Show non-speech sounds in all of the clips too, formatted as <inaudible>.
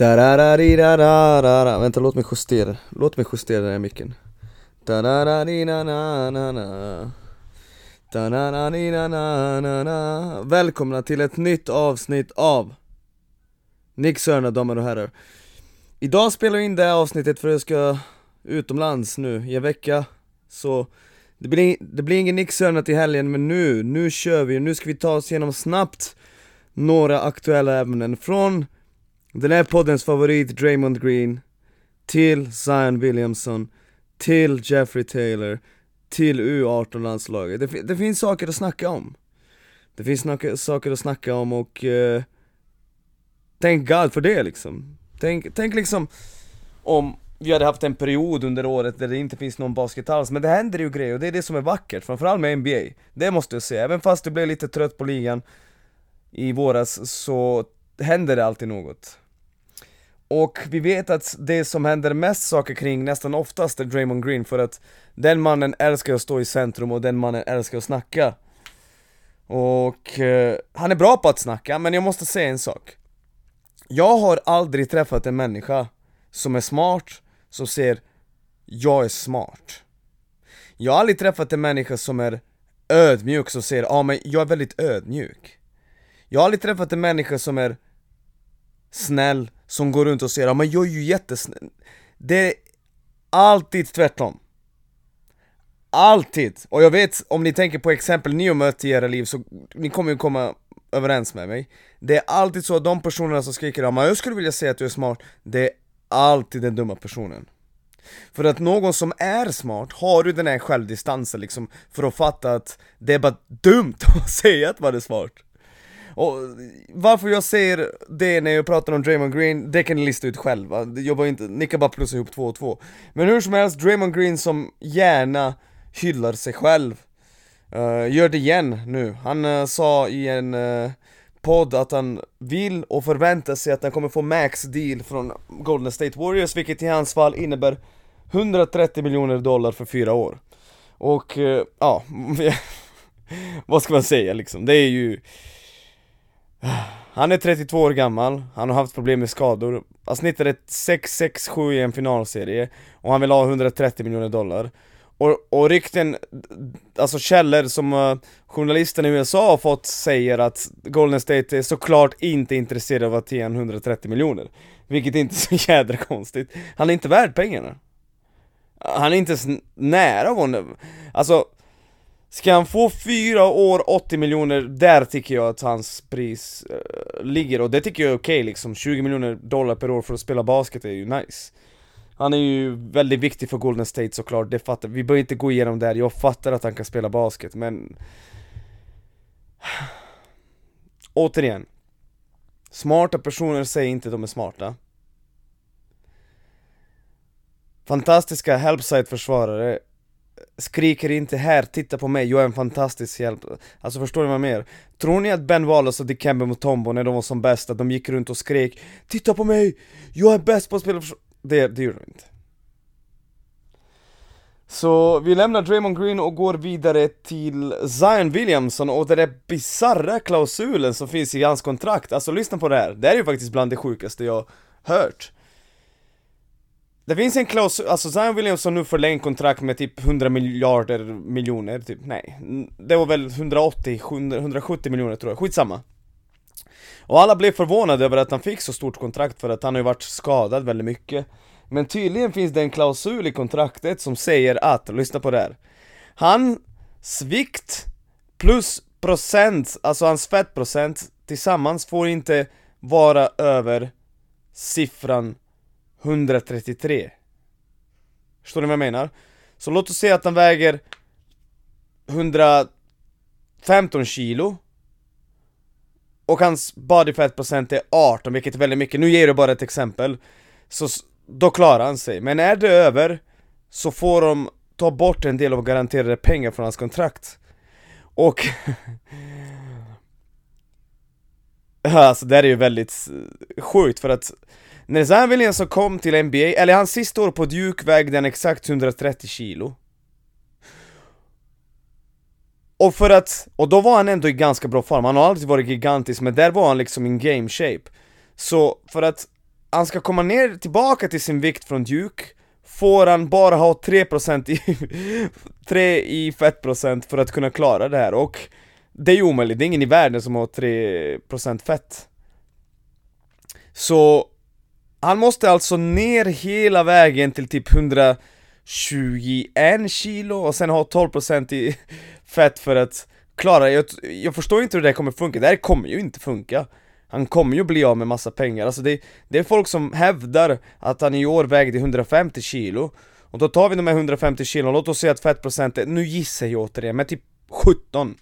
Da-da-da-di-da-da-da-da. Vänta, låt mig justera, låt mig justera den här micken. Ta da da di da da da da Välkomna till ett nytt avsnitt av Nick Sörna, damer och herrar. Idag spelar jag in det här avsnittet för jag ska utomlands nu i en vecka. Så det blir, det blir ingen Nick Sörna till helgen men nu, nu kör vi, nu ska vi ta oss igenom snabbt några aktuella ämnen från den här poddens favorit Draymond Green Till Zion Williamson Till Jeffrey Taylor Till U18-landslaget det, det, finns saker att snacka om. Det finns saker att snacka om och uh, Thank God för det liksom. Tänk, tänk liksom om vi hade haft en period under året där det inte finns någon basket alls, men det händer ju grejer och det är det som är vackert, framförallt med NBA Det måste jag säga, även fast du blev lite trött på ligan i våras så händer det alltid något och vi vet att det som händer mest saker kring nästan oftast är Draymond Green för att den mannen älskar att stå i centrum och den mannen älskar att snacka. Och eh, han är bra på att snacka, men jag måste säga en sak. Jag har aldrig träffat en människa som är smart, som säger 'Jag är smart' Jag har aldrig träffat en människa som är ödmjuk, som säger 'Ja ah, men jag är väldigt ödmjuk' Jag har aldrig träffat en människa som är snäll, som går runt och säger ja men jag är ju jättesnäll Det är alltid tvärtom. Alltid! Och jag vet, om ni tänker på exempel ni har mött i era liv så ni kommer ju komma överens med mig. Det är alltid så att de personerna som skriker ja men jag skulle vilja säga att du är smart Det är alltid den dumma personen. För att någon som är smart har du den här självdistansen liksom För att fatta att det är bara dumt <laughs> att säga att man är smart? Och varför jag säger det när jag pratar om Draymond Green, det kan ni lista ut själva, jag bara inte, ni kan bara plussa ihop två och två. Men hur som helst, Draymond Green som gärna hyllar sig själv uh, Gör det igen nu, han uh, sa i en uh, podd att han vill och förväntar sig att han kommer få max deal från Golden State Warriors vilket i hans fall innebär 130 miljoner dollar för fyra år. Och ja, <laughs> vad ska man säga liksom, det är ju han är 32 år gammal, han har haft problem med skador. Han snittade 6-6-7 i en finalserie Och han vill ha 130 miljoner dollar. Och, och rykten, alltså källor som eh, uh, journalisterna i USA har fått säger att Golden State är såklart inte intresserad av att ge 130 miljoner. Vilket inte är så <laughs> jädra konstigt. Han är inte värd pengarna. Han är inte ens nära av honom. Alltså Ska han få fyra år, 80 miljoner, där tycker jag att hans pris uh, ligger. Och det tycker jag är okej okay, liksom. 20 miljoner dollar per år för att spela basket är ju nice. Han är ju väldigt viktig för Golden State såklart, det fattar vi behöver inte gå igenom det här, jag fattar att han kan spela basket men <sighs> Återigen. Smarta personer säger inte att de är smarta. Fantastiska helpside-försvarare skriker inte här, titta på mig, jag är en fantastisk hjälp. Alltså förstår ni vad jag menar? Tror ni att Ben Wallace och Dikembe Mutombo när de var som bäst, att de gick runt och skrek Titta på mig, jag är bäst på att spela Det, det gjorde de inte. Så vi lämnar Draymond Green och går vidare till Zion Williamson och den där bizarra klausulen som finns i hans kontrakt, alltså lyssna på det här, det här är ju faktiskt bland det sjukaste jag hört det finns en klausul, alltså Zion Williamson nu förlängt kontrakt med typ 100 miljarder miljoner, typ, nej. Det var väl 180, 170 miljoner tror jag, skitsamma. Och alla blev förvånade över att han fick så stort kontrakt för att han har ju varit skadad väldigt mycket. Men tydligen finns det en klausul i kontraktet som säger att, lyssna på det här. Han svikt plus procent, alltså hans fettprocent tillsammans får inte vara över siffran 133 Förstår ni vad jag menar? Så låt oss säga att han väger 115 kilo. Och hans body fat procent är 18, vilket är väldigt mycket, nu ger du bara ett exempel. Så då klarar han sig, men är det över Så får de ta bort en del av garanterade pengar från hans kontrakt. Och <laughs> Alltså det här är ju väldigt sjukt för att när Zion Williamson kom till NBA, eller hans sista år på Duke vägde han exakt 130 kilo. Och för att, och då var han ändå i ganska bra form, han har alltid varit gigantisk men där var han liksom in game shape. Så för att han ska komma ner tillbaka till sin vikt från Duke Får han bara ha 3% i, <laughs> 3 i fettprocent för att kunna klara det här. Och Det är ju omöjligt, det är ingen i världen som har 3% fett. Så han måste alltså ner hela vägen till typ 121 kilo och sen ha 12% i <laughs> fett för att klara. Det jag, jag förstår inte hur det här kommer funka, det här kommer ju inte funka. Han kommer ju bli av med massa pengar, alltså det, det är folk som hävdar att han i år vägde 150 kilo. Och då tar vi de här 150 kilo, låt oss säga att fettprocenten, nu gissar jag återigen, men typ 17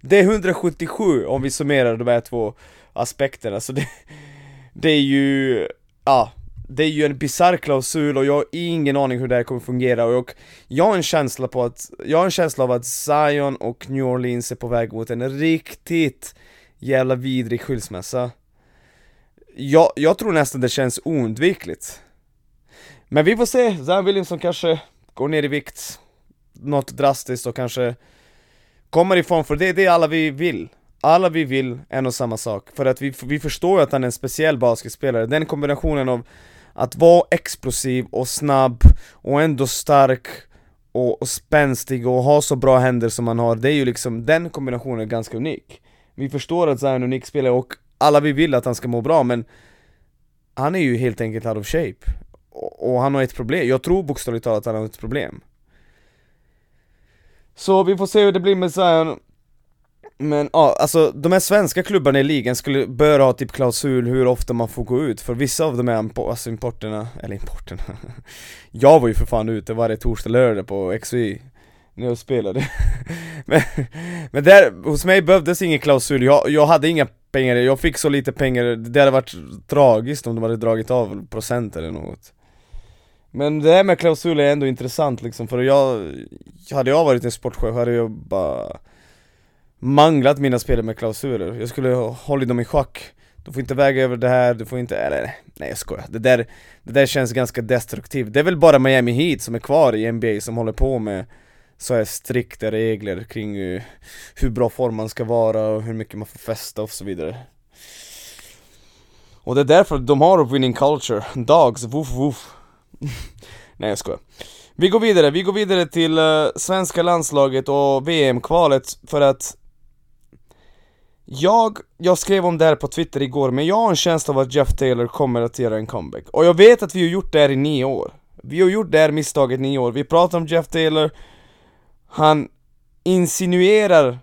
Det är 177 om vi summerar de här två aspekterna, så det, det är ju, ja det är ju en bisarr klausul och jag har ingen aning hur det här kommer fungera och jag har en känsla på att, jag har en känsla av att Zion och New Orleans är på väg mot en riktigt jävla vidrig skilsmässa. Jag, jag tror nästan det känns oundvikligt. Men vi får se, Zion Williamson kanske går ner i vikt Något drastiskt och kanske kommer ifrån, för det är det alla vi vill alla vi vill en och samma sak, för att vi, vi förstår ju att han är en speciell basketspelare, den kombinationen av att vara explosiv och snabb och ändå stark och, och spänstig och ha så bra händer som han har, det är ju liksom, den kombinationen är ganska unik. Vi förstår att Zion är en unik spelare och alla vi vill att han ska må bra men Han är ju helt enkelt out of shape. Och, och han har ett problem, jag tror bokstavligt talat att han har ett problem. Så vi får se hur det blir med Zion men ja, alltså de här svenska klubbarna i ligan skulle, bör ha typ klausul hur ofta man får gå ut, för vissa av de här alltså importerna, eller importerna. <laughs> Jag var ju för fan ute varje torsdag lördag på XY när jag spelade. <laughs> Men, men där, hos mig behövdes ingen klausul, jag, jag hade inga pengar, jag fick så lite pengar, det hade varit tragiskt om de hade dragit av procent eller något. Men det här med klausul är ändå intressant liksom, för jag, hade jag varit en sportchef hade jag bara manglat mina spelare med klausuler, jag skulle ha hållit dem i schack. Du får inte väga över det här, du får inte, eller nej jag skojar, det där, det där känns ganska destruktivt. Det är väl bara Miami Heat som är kvar i NBA som håller på med så här strikta regler kring uh, hur bra form man ska vara och hur mycket man får festa och så vidare. Och det är därför de har winning culture, dogs, woof woof. <laughs> Nej jag skojar. Vi går vidare, vi går vidare till uh, svenska landslaget och VM-kvalet för att jag, jag skrev om det här på Twitter igår, men jag har en känsla av att Jeff Taylor kommer att göra en comeback. Och jag vet att vi har gjort det här i nio år. Vi har gjort det här misstaget i nio år, vi pratar om Jeff Taylor. Han insinuerar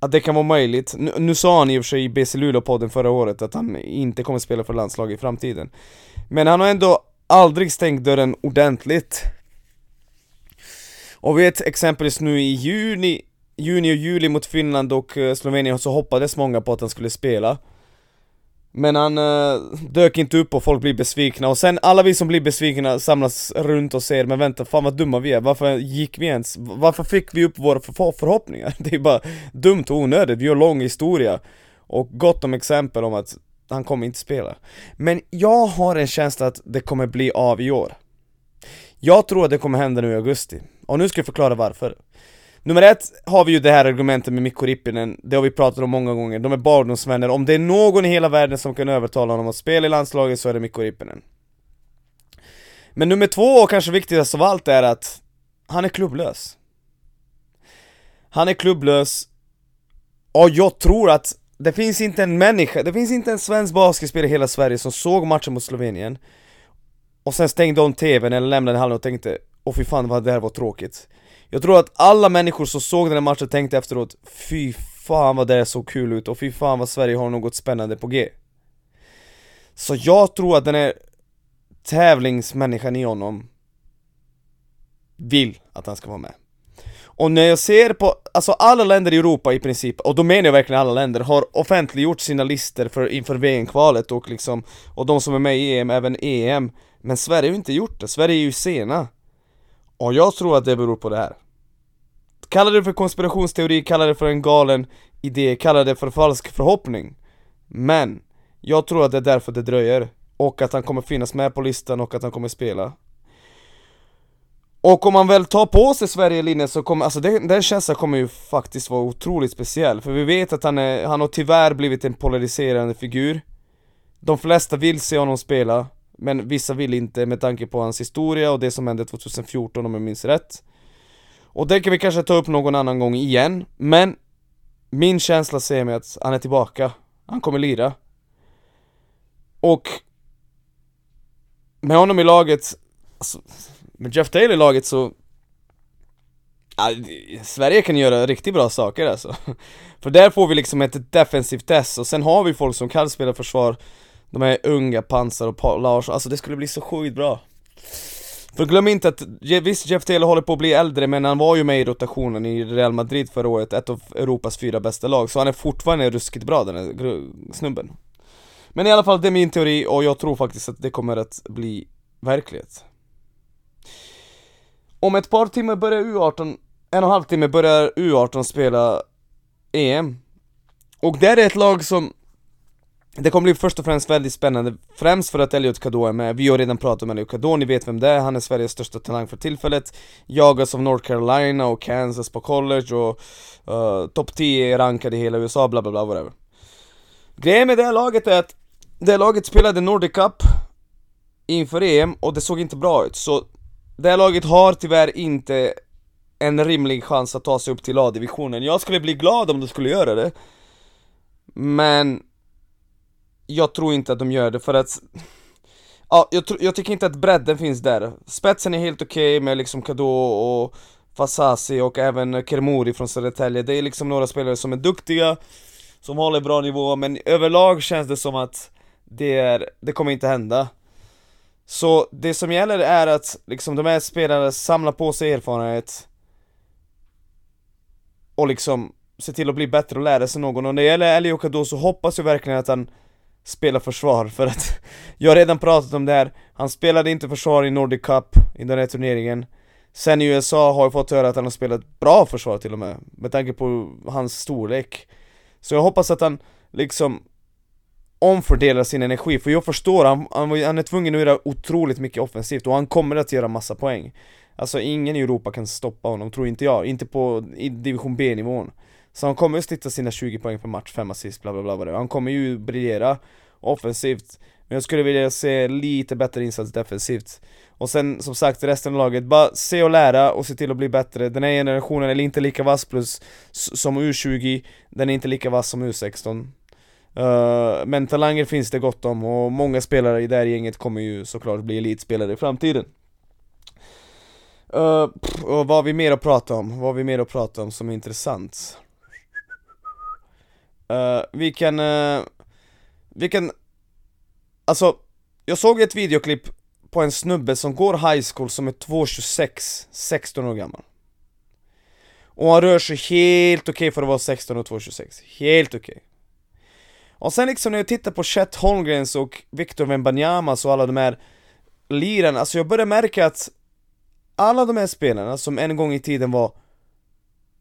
att det kan vara möjligt, nu, nu sa han i och för sig i BC Luleå-podden förra året att han inte kommer spela för landslaget i framtiden. Men han har ändå aldrig stängt dörren ordentligt. Och vet exempelvis nu i juni, juni och juli mot Finland och eh, Slovenien så hoppades många på att han skulle spela. Men han uh, dök inte upp och folk blir besvikna. Och sen alla vi som blir besvikna samlas runt och säger Men vänta, fan vad dumma vi är, varför gick vi ens? Varför fick vi upp våra för förhoppningar? <laughs> Det är bara dumt och onödigt, vi har lång historia. Och gott om exempel om att han kommer inte spela. Men jag har en känsla att det kommer bli av i år. Jag tror att det kommer hända nu i augusti. Och nu ska jag förklara varför. Nummer ett har vi ju det här argumentet med Mikko Rippinen, det har vi pratat om många gånger, de är barndomsvänner, om det är någon i hela världen som kan övertala honom att spela i landslaget så är det Mikko Rippinen. Men nummer två, och kanske viktigast av allt, är att han är klubblös. Han är klubblös, och jag tror att det finns inte en människa, det finns inte en svensk basketspelare i hela Sverige som såg matchen mot Slovenien Och sen stängde om tvn eller lämnade hallen och tänkte Åh fy fan vad det här var tråkigt jag tror att alla människor som såg den här matchen tänkte efteråt Fy fan vad det såg kul ut och fy fan vad Sverige har något spännande på G. Så jag tror att den här tävlingsmänniskan i honom vill att han ska vara med. Och när jag ser på, alltså alla länder i Europa i princip, och då menar jag verkligen alla länder, har offentliggjort sina listor för, inför VM-kvalet och liksom, och de som är med i EM, även EM Men Sverige har ju inte gjort det, Sverige är ju sena och jag tror att det beror på det här. Kalla det för konspirationsteori, kalla det för en galen idé, kalla det för falsk förhoppning. Men, jag tror att det är därför det dröjer Och att han kommer finnas med på listan och att han kommer spela. Och om man väl tar på sig Sverige-linjen så kommer, alltså den, den känslan kommer ju faktiskt vara otroligt speciell. För vi vet att han, är, han har tyvärr blivit en polariserande figur. De flesta vill se honom spela, men vissa vill inte med tanke på hans historia och det som hände 2014 om jag minns rätt. Och det kan vi kanske ta upp någon annan gång igen, men min känsla säger mig att han är tillbaka. Han kommer lira. Och med honom i laget, alltså, med Jeff Taylor i laget så ja, Sverige kan göra riktigt bra saker alltså <laughs> För där får vi liksom ett defensivt test och sen har vi folk som kan spela försvar de här unga, Pansar och Paul Larsson, alltså det skulle bli så sjukt bra. För glöm inte att, visst Jeff Taylor håller på att bli äldre men han var ju med i rotationen i Real Madrid förra året, ett av Europas fyra bästa lag Så han är fortfarande ruskigt bra den här snubben. Men i alla fall, det är min teori och jag tror faktiskt att det kommer att bli verklighet. Om ett par timmar börjar U18, en och en halv timme börjar U18 spela EM Och det är ett lag som det kommer bli först och främst väldigt spännande, främst för att Elliot Kadå är med, vi har redan pratat om Elliot Kadå, ni vet vem det är, han är Sveriges största talang för tillfället. Jagas av North Carolina och Kansas på college och uh, topp 10 rankad i hela USA, bla bla bla, whatever. Grejen med det här laget är att det här laget spelade Nordic Cup inför EM och det såg inte bra ut, så det här laget har tyvärr inte en rimlig chans att ta sig upp till A-divisionen. Jag skulle bli glad om de skulle göra det. Men jag tror inte att de gör det för att Ja, jag, jag tycker inte att bredden finns där. Spetsen är helt okej okay med liksom Kado och Fasasi och även Kermori från Södertälje. Det är liksom några spelare som är duktiga Som håller bra nivå, men överlag känns det som att det, är, det kommer inte hända. Så det som gäller är att liksom de här spelarna samlar på sig erfarenhet och liksom se till att bli bättre och lära sig någon. Och när det gäller Eli Okado så hoppas jag verkligen att han Spela försvar för att <laughs> jag har redan pratat om det här. Han spelade inte försvar i Nordic Cup i den här turneringen. Sen i USA har jag fått höra att han har spelat bra försvar till och med Med tanke på hans storlek. Så jag hoppas att han liksom omfördelar sin energi, för jag förstår, han, han, han är tvungen att göra otroligt mycket offensivt och han kommer att göra massa poäng. Alltså ingen i Europa kan stoppa honom, tror inte jag, inte på division B-nivån. Så han kommer att snitta sina 20 poäng per match, 5 assist, bla bla bla, Han kommer ju briljera offensivt. Men jag skulle vilja se lite bättre insats defensivt. Och sen som sagt, resten av laget, bara se och lära och se till att bli bättre. Den här generationen är inte lika vass plus som U20 Den är inte lika vass som U16 Uh, eh, men talanger finns det gott om och många spelare i det här gänget kommer ju såklart bli elitspelare i framtiden. Uh, och vad har vi mer att prata om? Vad har vi mer att prata om som är intressant? Uh, vi kan, uh, vi kan, alltså, jag såg ett videoklipp på en snubbe som går high school som är 2,26, 16 år gammal Och han rör sig helt okej okay för att vara 16 och 2,26, helt okej okay. Och sen liksom när jag tittar på Chet Holmgrens och Victor Wembanyamas och alla de här lirarna, alltså jag börjar märka att alla de här spelarna som en gång i tiden var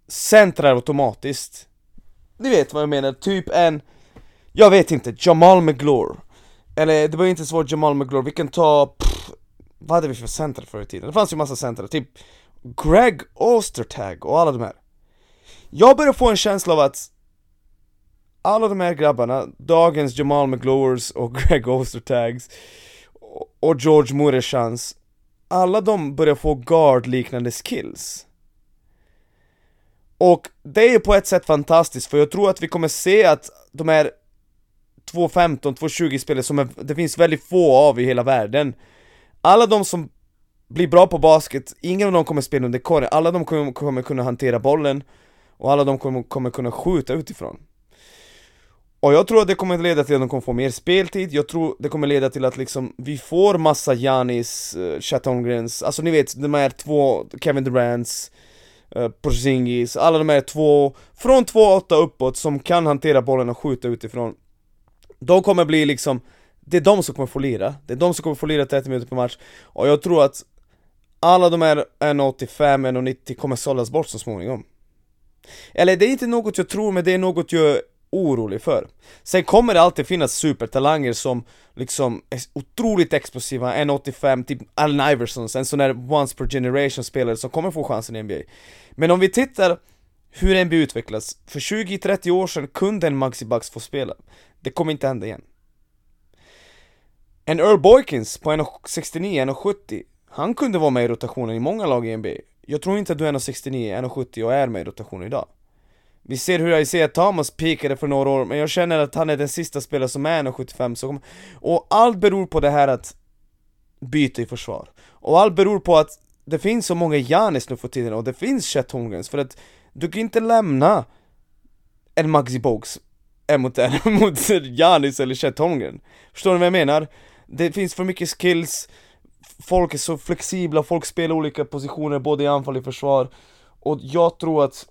centrar automatiskt ni vet vad jag menar, typ en Jag vet inte, Jamal McGlure Eller det var inte svårt Jamal McGlure, vi kan ta pff, Vad hade vi för center förr i tiden? Det fanns ju massa center, typ Greg Ostertag och alla de här. Jag börjar få en känsla av att alla de här grabbarna, dagens Jamal McGlures och <laughs> Greg Ostertags och George Mureshans alla de börjar få guard-liknande skills. Och det är ju på ett sätt fantastiskt, för jag tror att vi kommer se att de här 2.15, 2.20 spelare som är, det finns väldigt få av i hela världen. Alla de som blir bra på basket, ingen av dem kommer spela under korgen, alla de kommer, kommer kunna hantera bollen Och alla de kommer, kommer kunna skjuta utifrån. Och jag tror att det kommer leda till att de kommer få mer speltid, jag tror det kommer leda till att liksom vi får massa Janis, uh, eh, Chatongren's, alltså ni vet de här två Kevin Durants, uh, Eh, Porzingis, alla de här två, från 2-8 uppåt som kan hantera bollen och skjuta utifrån. De kommer bli liksom, det är de som kommer få lira, det är de som kommer få lira 30 minuter per match. Och jag tror att alla de här 1,85, 1,90 kommer sållas bort så småningom. Eller det är inte något jag tror, men det är något jag orolig för. Sen kommer det alltid finnas supertalanger som liksom är otroligt explosiva, 1,85, typ Allen Iverson, en sån där once per generation spelare som kommer få chansen i NBA. Men om vi tittar hur NBA utvecklas, för 20-30 år sedan kunde en Maxi Bucks få spela. Det kommer inte hända igen. En Earl Boykins på 1,69, 1,70 Han kunde vara med i rotationen i många lag i NBA Jag tror inte att du är 1,69, 1,70 och är med i rotationen idag vi ser hur Isaiah Thomas peakade för några år, men jag känner att han är den sista spelaren som är 1,75 så Och allt beror på det här att byta i försvar. Och allt beror på att det finns så många Janis nu för tiden och det finns Chet Holmgrens för att du kan inte lämna en Maxi Bogues mot, <laughs> mot Janis eller Chet Holmgren. Förstår ni vad jag menar? Det finns för mycket skills Folk är så flexibla, folk spelar olika positioner både i anfall och i försvar. Och jag tror att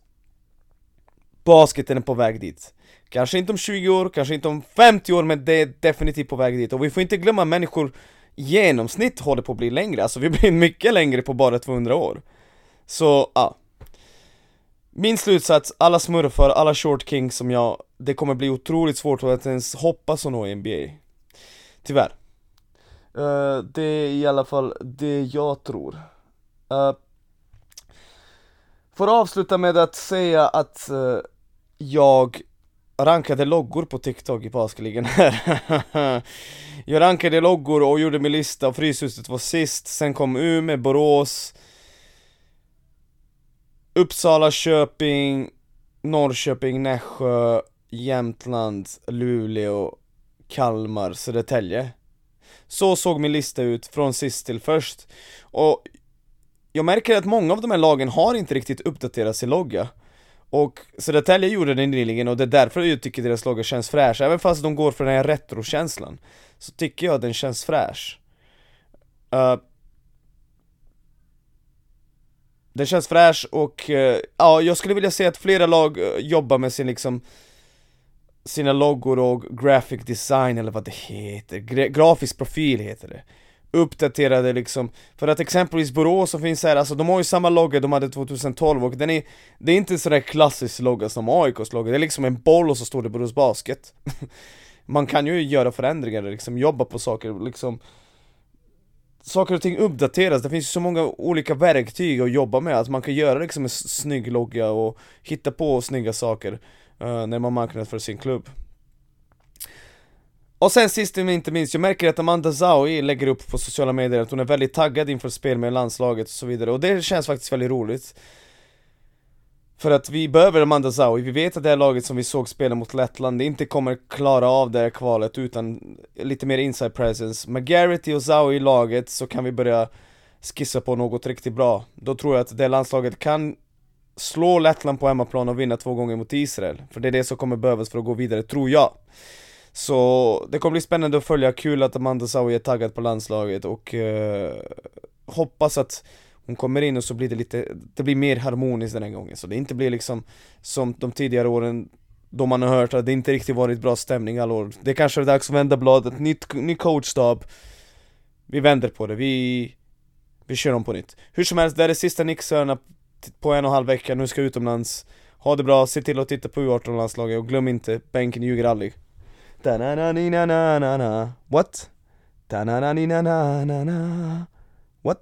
Basketen är på väg dit. Kanske inte om 20 år, kanske inte om 50 år men det är definitivt på väg dit. Och vi får inte glömma människor genomsnitt håller på att bli längre, alltså vi blir <laughs> mycket längre på bara 200 år. Så, ja. Min slutsats, alla smurfar, alla short kings som jag, det kommer bli otroligt svårt att ens hoppas att nå NBA Tyvärr. Uh, Det är i alla fall det jag tror. Uh, Får avsluta med att säga att uh, jag rankade loggor på TikTok i påskligen här. <laughs> Jag rankade loggor och gjorde min lista, Fryshuset var sist, sen kom Umeå, Borås Uppsala, Köping, Norrköping, Nässjö, Jämtland, Luleå, Kalmar, Södertälje. Så såg min lista ut från sist till först. Och jag märker att många av de här lagen har inte riktigt uppdaterats i logga och Södertälje gjorde det nyligen och det är därför jag tycker deras logga känns fräsch, även fast de går för den här retrokänslan Så tycker jag att den känns fräsch. Uh, Den känns fräsch och, uh, ja jag skulle vilja se att flera lag uh, jobbar med sin liksom Sina loggor och graphic design eller vad det heter, Gra grafisk profil heter det uppdaterade liksom. För att exempelvis Borås som finns här, alltså de har ju samma logga de hade 2012 och den är Det är inte sådär klassisk logga som AIKs logga, det är liksom en boll och så står det Borås Basket. <laughs> Man kan ju göra förändringar, liksom jobba på saker, liksom. Saker och ting uppdateras, det finns ju så många olika verktyg att jobba med, att man kan göra liksom en snygg logga och hitta på snygga saker uh, när man marknadsför sin klubb och sen sist men inte minst, jag märker att Amanda Zaui lägger upp på sociala medier att hon är väldigt taggad inför spel med landslaget och så vidare. Och det känns faktiskt väldigt roligt. För att vi behöver Amanda Zaui, vi vet att det här laget som vi såg spela mot Lettland inte kommer klara av det här kvalet utan lite mer inside presence. Med Garrity och Zaui i laget så kan vi börja skissa på något riktigt bra. Då tror jag att det landslaget kan slå Lettland på hemmaplan och vinna två gånger mot Israel. För det är det som kommer behövas för att gå vidare, tror jag så det kommer bli spännande att följa, kul att Amanda Saui är taggad på landslaget och eh, hoppas att hon kommer in och så blir det lite, det blir mer harmoniskt den här gången. Så det inte blir liksom som de tidigare åren då man har hört att det inte riktigt varit bra stämning alla år. Det kanske är dags att vända bladet, nytt, ny coachstab. Vi vänder på det, vi, vi kör om på nytt. Hur som helst, det är det sista Nixörna på en och en halv vecka, nu ska jag utomlands. Ha det bra, se till att titta på U18-landslaget och glöm inte, bänken ljuger aldrig. Ta na na na na na na. What? Ta na na na na na na. What?